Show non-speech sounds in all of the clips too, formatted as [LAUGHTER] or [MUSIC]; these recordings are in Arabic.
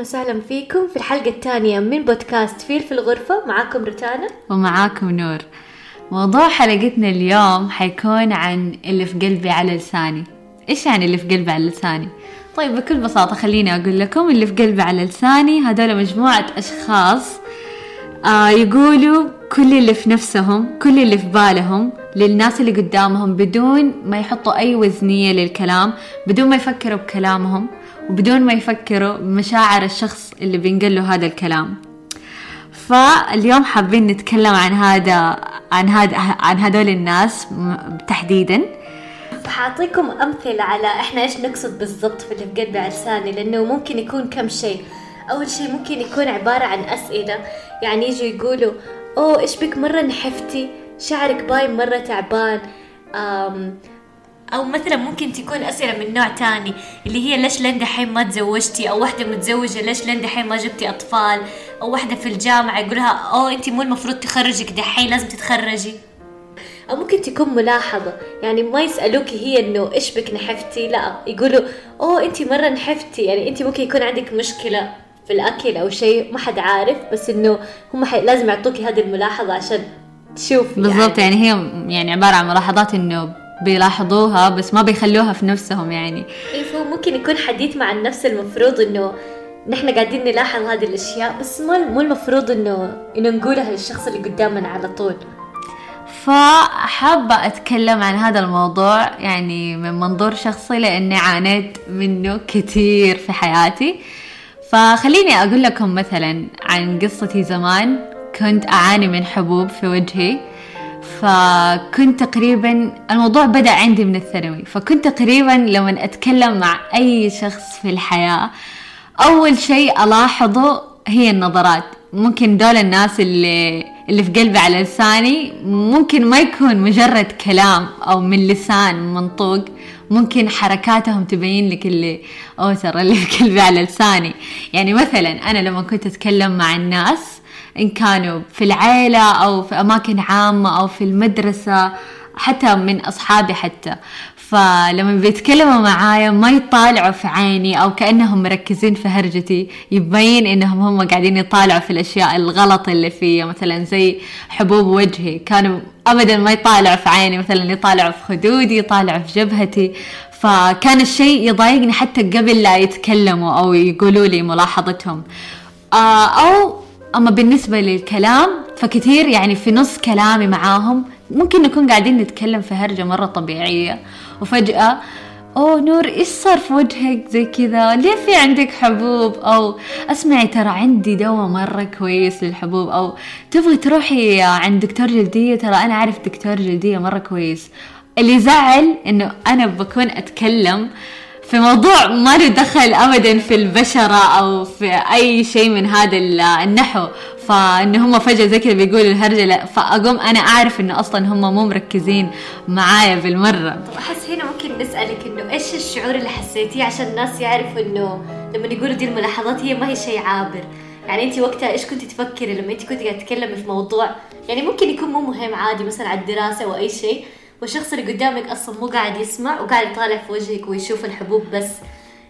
أهلا وسهلا فيكم في الحلقة الثانية من بودكاست فيل في الغرفة. معاكم رتانا. ومعاكم نور. موضوع حلقتنا اليوم حيكون عن اللي في قلبي على لساني. إيش يعني اللي في قلبي على لساني؟ طيب بكل بساطة خليني أقول لكم اللي في قلبي على لساني. هذول مجموعة أشخاص آه يقولوا كل اللي في نفسهم كل اللي في بالهم للناس اللي قدامهم بدون ما يحطوا أي وزنية للكلام بدون ما يفكروا بكلامهم. وبدون ما يفكروا بمشاعر الشخص اللي بينقل له هذا الكلام. فاليوم حابين نتكلم عن هذا عن هذا عن هذول الناس تحديدا. فحاعطيكم أمثلة على إحنا إيش نقصد بالضبط في اللي في على لساني لأنه ممكن يكون كم شيء. أول شيء ممكن يكون عبارة عن أسئلة. يعني يجوا يقولوا أوه إيش بك مرة نحفتي؟ شعرك باين مرة تعبان. أو مثلا ممكن تكون أسئلة من نوع تاني اللي هي ليش لين دحين ما تزوجتي؟ أو واحدة متزوجة ليش لين دحين ما جبتي أطفال؟ أو واحدة في الجامعة يقولها أوه أنت مو المفروض تخرجك دحين لازم تتخرجي. أو ممكن تكون ملاحظة يعني ما يسألوكي هي إنه إيش بك نحفتي؟ لا يقولوا أوه أنت مرة نحفتي. يعني أنت ممكن يكون عندك مشكلة في الأكل أو شيء ما حد عارف بس إنه هم حي... لازم يعطوكي هذه الملاحظة عشان تشوفي بالضبط يعني. يعني هي يعني عبارة عن ملاحظات إنه بيلاحظوها بس ما بيخلوها في نفسهم يعني. إيه فهو ممكن يكون حديث مع النفس المفروض إنه نحن قاعدين نلاحظ هذه الأشياء بس ما مو المفروض إنه إنه نقولها للشخص اللي قدامنا على طول. فحابة أتكلم عن هذا الموضوع يعني من منظور شخصي لأني عانيت منه كثير في حياتي. فخليني أقول لكم مثلا عن قصتي زمان. كنت أعاني من حبوب في وجهي. فكنت تقريبا الموضوع بدأ عندي من الثانوي. فكنت تقريبا لما أتكلم مع أي شخص في الحياة أول شيء ألاحظه هي النظرات. ممكن دول الناس اللي اللي في قلبي على لساني ممكن ما يكون مجرد كلام أو من لسان منطوق. ممكن حركاتهم تبين لك اللي أوه ترى اللي في قلبي على لساني. يعني مثلا أنا لما كنت أتكلم مع الناس إن كانوا في العيلة أو في أماكن عامة أو في المدرسة حتى من أصحابي حتى. فلما بيتكلموا معايا ما يطالعوا في عيني أو كأنهم مركزين في هرجتي. يبين إنهم هم قاعدين يطالعوا في الأشياء الغلط اللي فيا مثلا زي حبوب وجهي. كانوا ابدا ما يطالعوا في عيني مثلا يطالعوا في خدودي يطالعوا في جبهتي. فكان الشيء يضايقني حتى قبل لا يتكلموا أو يقولوا لي ملاحظتهم. آه، أو أما بالنسبة للكلام فكثير يعني في نص كلامي معاهم ممكن نكون قاعدين نتكلم في هرجة مرة طبيعية وفجأة أوه نور إيش صار في وجهك زي كذا؟ ليه في عندك حبوب؟ أو أسمعي ترى عندي دواء مرة كويس للحبوب أو تبغي تروحي عند دكتور جلدية؟ ترى أنا أعرف دكتور جلدية مرة كويس. اللي زعل إنه أنا بكون أتكلم في موضوع ما له دخل ابدا في البشرة أو في أي شيء من هذا النحو. فإن هم فجأة زي كذا بيقولوا الهرجة فأقوم أنا أعرف انه أصلا هم مو مركزين معايا بالمرة. طب أحس هنا ممكن نسألك إنه إيش الشعور اللي حسيتيه؟ عشان الناس يعرفوا إنه لما يقولوا دي الملاحظات هي ما هي شيء عابر. يعني انت وقتها إيش كنت تفكري لما انت كنت قاعدة تتكلمي في موضوع؟ يعني ممكن يكون مو مهم عادي مثلا على الدراسة أو أي شيء. والشخص اللي قدامك أصلا مو قاعد يسمع وقاعد يطالع في وجهك ويشوف الحبوب بس.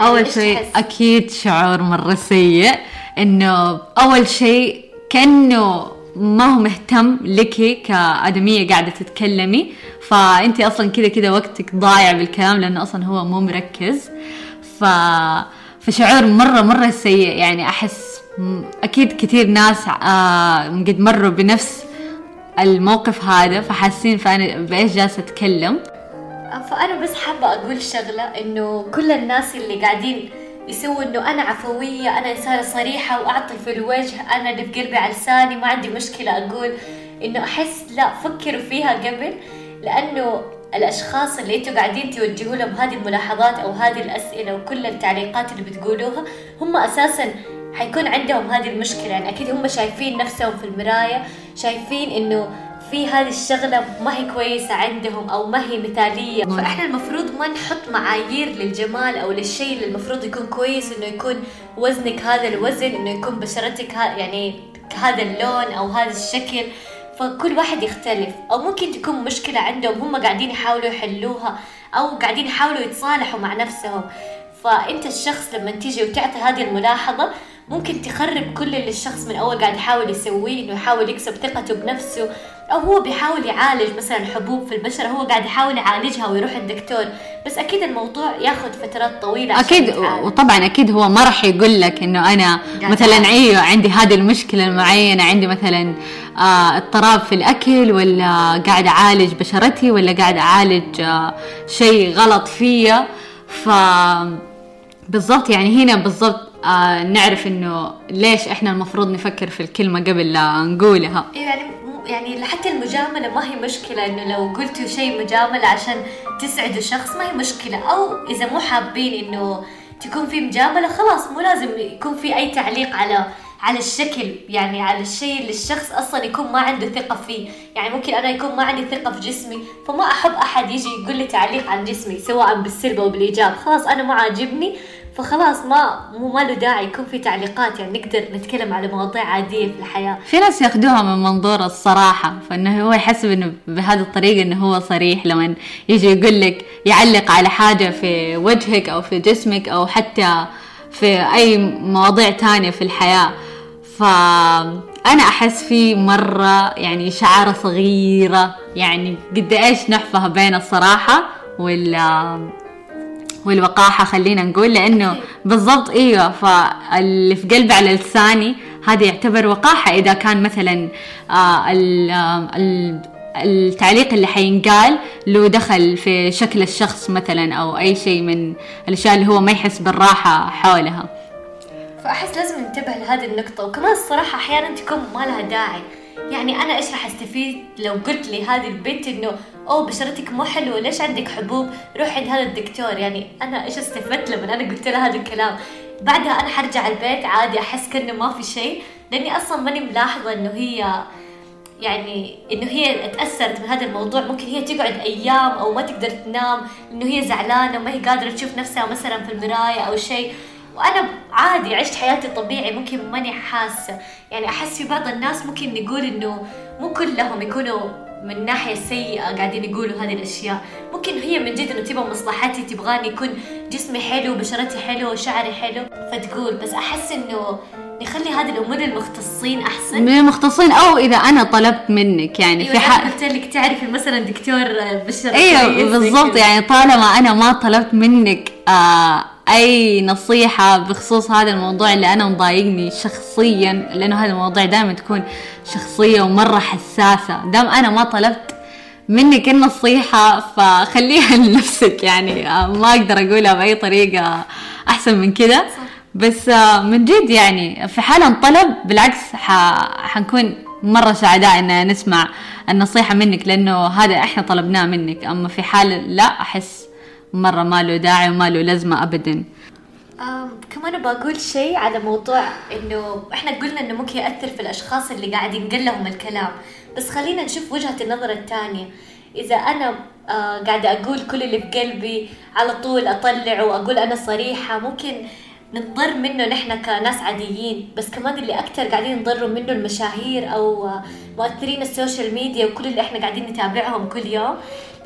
يعني اول شيء أكيد شعور مرة سيء إنه أول شيء كأنه ما هو مهتم لك كآدمية قاعدة تتكلمي. فأنت أصلا كذا كذا وقتك ضايع بالكلام لأنه أصلا هو مو مركز. ف... فشعور مرة مرة سيء. يعني أحس أكيد كثير ناس آه قد مروا بنفس الموقف هذا فحاسين فأنا بإيش جالسة أتكلم؟ فأنا بس حابة أقول شغلة إنه كل الناس اللي قاعدين يسووا إنه أنا عفوية أنا إنسانة صريحة وأعطي في الوجه أنا اللي في على لساني ما عندي مشكلة أقول إنه أحس لا فكروا فيها قبل لأنه الأشخاص اللي أنتوا قاعدين توجهوا لهم هذه الملاحظات أو هذه الأسئلة وكل التعليقات اللي بتقولوها هم أساسا حيكون عندهم هذه المشكلة. يعني أكيد هم شايفين نفسهم في المراية شايفين إنه في هذه الشغلة ما هي كويسة عندهم أو ما هي مثالية. فإحنا المفروض ما نحط معايير للجمال أو للشيء اللي المفروض يكون كويس إنه يكون وزنك هذا الوزن إنه يكون بشرتك يعني هذا اللون أو هذا الشكل. فكل واحد يختلف. أو ممكن تكون مشكلة عندهم هم قاعدين يحاولوا يحلوها أو قاعدين يحاولوا يتصالحوا مع نفسهم. فأنت الشخص لما تيجي وتعطي هذه الملاحظة ممكن تخرب كل اللي الشخص من أول قاعد يحاول يسويه إنه يحاول يكسب ثقته بنفسه أو هو بيحاول يعالج مثلا حبوب في البشره هو قاعد يحاول يعالجها ويروح الدكتور. بس أكيد الموضوع ياخذ فترات طويلة أكيد وطبعا أكيد هو ما راح يقول لك إنه أنا مثلا أيوه عندي هذه المشكلة المعينة عندي مثلا آه اضطراب في الأكل ولا قاعد أعالج بشرتي ولا قاعد أعالج آه شيء غلط فيا. ف بالضبط يعني هنا بالضبط آه نعرف إنه ليش إحنا المفروض نفكر في الكلمة قبل لا نقولها. إيه يعني يعني حتى المجاملة ما هي مشكلة إنه لو قلتوا شيء مجاملة عشان تسعدوا شخص ما هي مشكلة. أو إذا مو حابين إنه تكون في مجاملة خلاص مو لازم يكون في أي تعليق على على الشكل يعني على الشيء اللي الشخص أصلا يكون ما عنده ثقة فيه. يعني ممكن أنا يكون ما عندي ثقة في جسمي فما أحب أحد يجي يقول لي تعليق عن جسمي سواء بالسلب أو بالإيجاب. خلاص أنا ما عاجبني فخلاص ما مو ما له داعي يكون في تعليقات يعني نقدر نتكلم على مواضيع عادية في الحياة. في ناس ياخذوها من منظور الصراحة فإنه هو يحسب إنه بهذه الطريقة إنه هو صريح لما يجي يقول لك يعلق على حاجة في وجهك أو في جسمك أو حتى في أي مواضيع تانية في الحياة. فأنا أحس في مرة يعني شعارة صغيرة يعني قد إيش نحفها بين الصراحة وال والوقاحة خلينا نقول لأنه بالضبط إيوه. فاللي في قلبي على لساني هذا يعتبر وقاحة. إذا كان مثلا آه التعليق اللي حينقال له دخل في شكل الشخص مثلا أو أي شيء من الأشياء اللي هو ما يحس بالراحة حولها. فأحس لازم ننتبه لهذه النقطة. وكمان الصراحة أحيانا تكون ما لها داعي. يعني أنا إيش راح أستفيد لو قلت لي هذه البنت إنه أوه بشرتك مو حلوة ليش عندك حبوب؟ روح عند هذا الدكتور. يعني أنا إيش استفدت لما أنا قلت لها هذا الكلام؟ بعدها أنا حرجع البيت عادي أحس كأنه ما في شيء لأني أصلا ماني ملاحظة إنه هي يعني إنه هي تأثرت من هذا الموضوع. ممكن هي تقعد أيام أو ما تقدر تنام إنه هي زعلانة وما هي قادرة تشوف نفسها مثلا في المراية أو شيء. وأنا عادي عشت حياتي طبيعي ممكن ماني حاسة. يعني أحس في بعض الناس ممكن نقول إنه مو كلهم يكونوا من ناحية سيئة قاعدين يقولوا هذه الأشياء. ممكن هي من جد إنه تبغى مصلحتي تبغاني يكون جسمي حلو بشرتي حلو وشعري حلو. فتقول بس أحس إنه نخلي هذه الأمور للمختصين أحسن. من المختصين أو إذا أنا طلبت منك يعني أيوة في حال قلت لك تعرفي مثلا دكتور بشره أيوه بالضبط يعني طالما أنا ما طلبت منك آه أي نصيحة بخصوص هذا الموضوع اللي أنا مضايقني شخصيا لأنه هذا الموضوع دائما تكون شخصية ومرة حساسة. دام أنا ما طلبت منك النصيحة فخليها [LAUGHS] لنفسك يعني. ما أقدر أقولها بأي طريقة أحسن من كذا بس آه، من جد يعني في حال انطلب بالعكس حنكون مرة سعداء إن نسمع النصيحة منك لأنه هذا إحنا طلبناه منك. أما في حال لا أحس مرة ما له داعي وما له لازمة ابدا. كمان بقول شيء على موضوع إنه إحنا قلنا إنه ممكن يأثر في الأشخاص اللي قاعد ينقل لهم الكلام. بس خلينا نشوف وجهة النظر الثانية. إذا أنا آه قاعدة أقول كل اللي في قلبي على طول أطلع وأقول أنا صريحة ممكن نضر منه نحن كناس عاديين بس كمان اللي أكثر قاعدين نضروا منه المشاهير أو مؤثرين السوشيال ميديا وكل اللي إحنا قاعدين نتابعهم كل يوم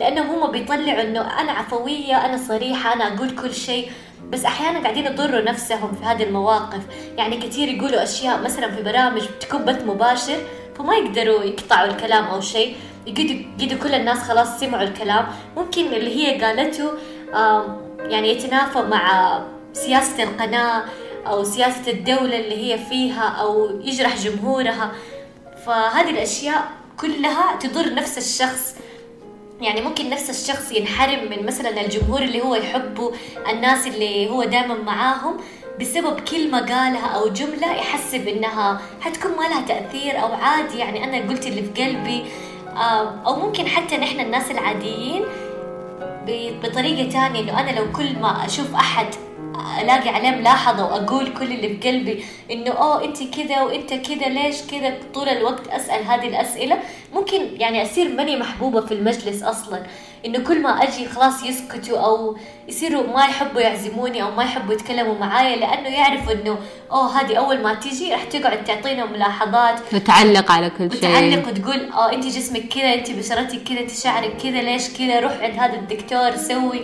لانهم هم بيطلعوا إنه أنا عفوية أنا صريحة أنا أقول كل شيء بس أحيانا قاعدين يضروا نفسهم في هذه المواقف. يعني كثير يقولوا أشياء مثلا في برامج تكون بث مباشر فما يقدروا يقطعوا الكلام أو شيء. يقدروا كل الناس خلاص سمعوا الكلام. ممكن اللي هي قالته يعني يتنافى مع سياسة القناة أو سياسة الدولة اللي هي فيها أو يجرح جمهورها. فهذه الأشياء كلها تضر نفس الشخص. يعني ممكن نفس الشخص ينحرم من مثلا الجمهور اللي هو يحبه الناس اللي هو دائما معاهم بسبب كلمة قالها أو جملة يحسب إنها حتكون ما لها تأثير أو عادي. يعني أنا قلت اللي في قلبي. أو ممكن حتى نحن الناس العاديين بطريقة تانية إنه أنا لو كل ما أشوف أحد الاقي عليه ملاحظه وأقول كل اللي في قلبي إنه أوه انت كذا وأنت كذا ليش كذا طول الوقت أسأل هذه الأسئلة. ممكن يعني أصير ماني محبوبة في المجلس أصلا. إنه كل ما أجي خلاص يسكتوا أو يصيروا ما يحبوا يعزموني أو ما يحبوا يتكلموا معايا لأنه يعرفوا إنه أوه هذه أول ما تيجي راح تقعد تعطينا ملاحظات. وتعلق على كل شيء. وتعلق وتقول آه انت جسمك كذا انت بشرتك كذا انت شعرك كذا ليش كذا روح عند هذا الدكتور سوي.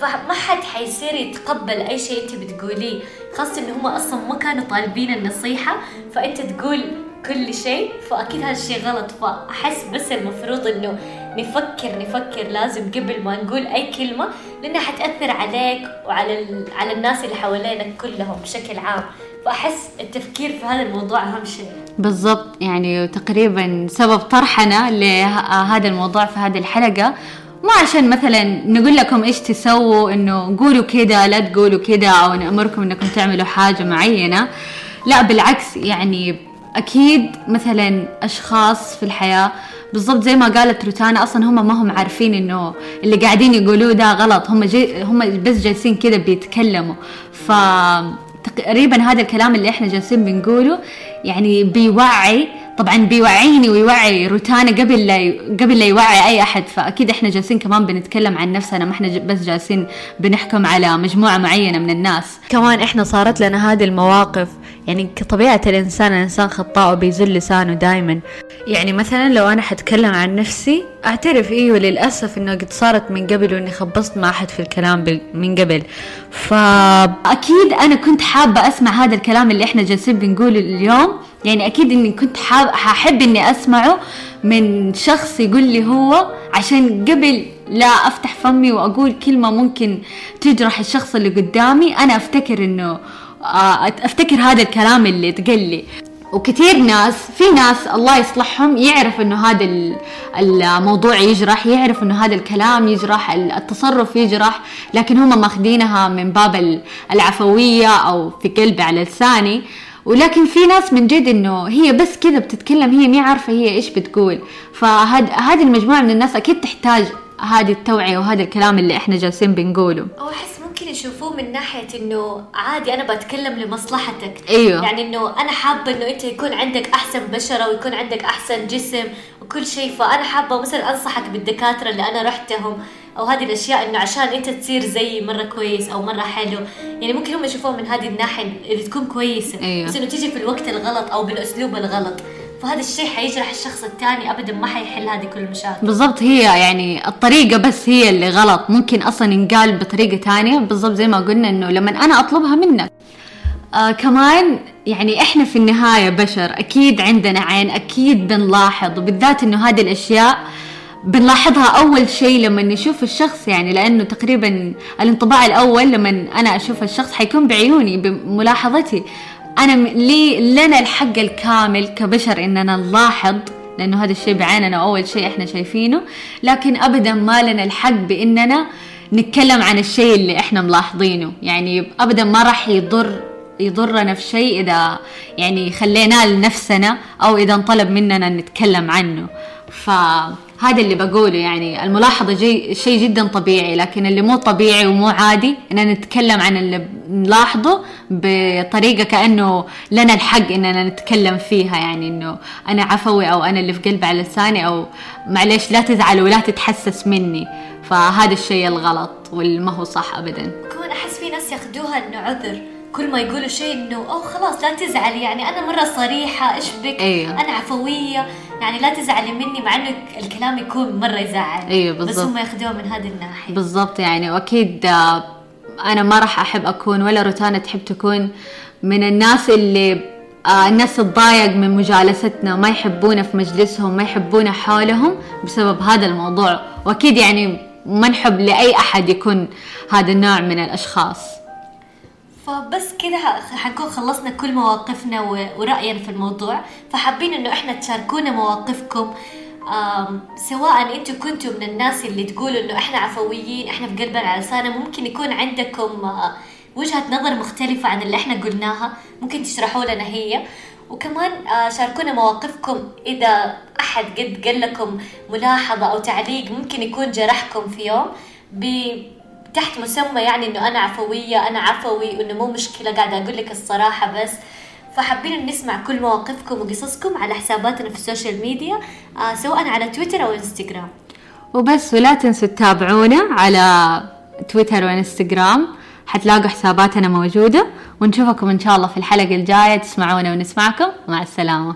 فما حد حيصير يتقبل أي شيء أنت بتقوليه. خاصة انه هم أصلا ما كانوا طالبين النصيحة فأنت تقول كل شيء فأكيد هذا الشيء غلط. فأحس بس المفروض إنه نفكر نفكر لازم قبل ما نقول أي كلمة لأنها حتأثر عليك وعلى على الناس اللي حوالينك كلهم بشكل عام. فأحس التفكير في هذا الموضوع أهم شيء. بالضبط. يعني تقريبا سبب طرحنا لهذا الموضوع في هذه الحلقة. ما عشان مثلا نقول لكم إيش تسووا إنه قولوا كده لا تقولوا كده أو نأمركم إنكم تعملوا حاجة معينة. لا بالعكس يعني أكيد مثلا أشخاص في الحياة بالضبط زي ما قالت روتانا أصلا هم ما هم عارفين إنه اللي قاعدين يقولوه ده غلط. هم جي هم بس جالسين كده بيتكلموا. ف تقريبا هذا الكلام اللي إحنا جالسين بنقوله يعني بيوعي طبعا بيوعيني ويوعي روتانا قبل لا قبل لا يوعي أي أحد فأكيد إحنا جالسين كمان بنتكلم عن نفسنا ما إحنا بس جالسين بنحكم على مجموعة معينة من الناس. كمان إحنا صارت لنا هذه المواقف يعني كطبيعة الإنسان الإنسان خطاء وبيزل لسانه دائما يعني مثلا لو أنا حتكلم عن نفسي أعترف أيوه للاسف إنه قد صارت من قبل وإني خبصت مع أحد في الكلام من قبل. فاكيد أنا كنت حابة أسمع هذا الكلام اللي إحنا جالسين بنقوله اليوم. يعني أكيد إني كنت حأحب إني أسمعه من شخص يقول لي هو عشان قبل لا أفتح فمي وأقول كلمة ممكن تجرح الشخص اللي قدامي أنا أفتكر إنه آه، أفتكر هذا الكلام اللي تقل لي. وكثير ناس في ناس الله يصلحهم يعرف إنه هذا الموضوع يجرح يعرف إنه هذا الكلام يجرح التصرف يجرح لكن هم ماخذينها من باب العفوية أو في قلبي على لساني. ولكن في ناس من جد إنه هي بس كذا بتتكلم هي ما عارفة هي إيش بتقول. فهذه المجموعة من الناس أكيد تحتاج هذه التوعية وهذا الكلام اللي إحنا جالسين بنقوله. أو أحس ممكن يشوفوه من ناحية إنه عادي أنا بتكلم لمصلحتك. أيوه. يعني إنه أنا حابة إنه أنت يكون عندك أحسن بشرة ويكون عندك أحسن جسم وكل شيء فأنا حابة مثلا أنصحك بالدكاترة اللي أنا رحتهم. أو هذه الأشياء إنه عشان أنت تصير زي مرة كويس أو مرة حلو. يعني ممكن هم يشوفوها من هذه الناحية اللي تكون كويسة. أيوه. بس إنه تيجي في الوقت الغلط أو بالأسلوب الغلط. فهذا الشيء حيجرح الشخص الثاني ابدا ما حيحل هذه كل المشاكل. بالضبط هي يعني الطريقة بس هي اللي غلط. ممكن أصلا ينقال بطريقة ثانية. بالضبط زي ما قلنا إنه لما أنا أطلبها منك. آه كمان يعني إحنا في النهاية بشر أكيد عندنا عين أكيد بنلاحظ. وبالذات إنه هذه الأشياء بنلاحظها أول شيء لما نشوف الشخص يعني لأنه تقريبا الانطباع الأول لما أنا أشوف الشخص حيكون بعيوني بملاحظتي. أنا لي لنا الحق الكامل كبشر اننا نلاحظ لأنه هذا الشيء بعيننا أول شيء إحنا شايفينه. لكن ابدا ما لنا الحق بإننا نتكلم عن الشيء اللي إحنا ملاحظينه. يعني ابدا ما راح يضر يضرنا في شيء إذا يعني خليناه لنفسنا أو إذا انطلب مننا نتكلم عنه. ف هذا اللي بقوله يعني الملاحظة جي شيء جدا طبيعي لكن اللي مو طبيعي ومو عادي إننا نتكلم عن اللي نلاحظه بطريقة كأنه لنا الحق إننا نتكلم فيها. يعني إنه أنا عفوي أو أنا اللي في قلبي على لساني أو معلش لا تزعل ولا تتحسس مني. فهذا الشيء الغلط واللي ما هو صح ابدا. كمان أحس في ناس ياخذوها إنه عذر كل ما يقولوا شيء إنه أوه خلاص لا تزعلي يعني أنا مرة صريحة إيش بك؟ أيوه. أنا عفوية يعني لا تزعلي مني مع إنه الكلام يكون مرة يزعل أيوه بالضبط. بس هم ياخذوها من هذه الناحية. بالضبط يعني وأكيد آه، أنا ما راح أحب أكون ولا روتانا تحب تكون من الناس اللي آه الناس تتضايق من مجالستنا ما يحبونا في مجلسهم ما يحبونا حولهم بسبب هذا الموضوع. وأكيد يعني ما نحب لأي أحد يكون هذا النوع من الأشخاص. فبس كده حنكون خلصنا كل مواقفنا ورأينا في الموضوع. فحابين إنه إحنا تشاركونا مواقفكم سواء أنتم كنتوا من الناس اللي تقولوا إنه إحنا عفويين إحنا في قلبنا على لساننا ممكن يكون عندكم آه، وجهة نظر مختلفة عن اللي إحنا قلناها. ممكن تشرحوا لنا هي. وكمان آه، شاركونا مواقفكم. إذا أحد قد قال لكم ملاحظة أو تعليق ممكن يكون جرحكم في يوم تحت مسمى يعني إنه أنا عفوية أنا عفوي وإنه مو مشكلة قاعدة أقول لك الصراحة بس. فحابين نسمع كل مواقفكم وقصصكم على حساباتنا في السوشيال ميديا آه سواء على تويتر أو إنستغرام. وبس ولا تنسوا تتابعونا على تويتر وإنستغرام. حتلاقوا حساباتنا موجودة. ونشوفكم إن شاء الله في الحلقة الجاية. تسمعونا ونسمعكم. مع السلامة.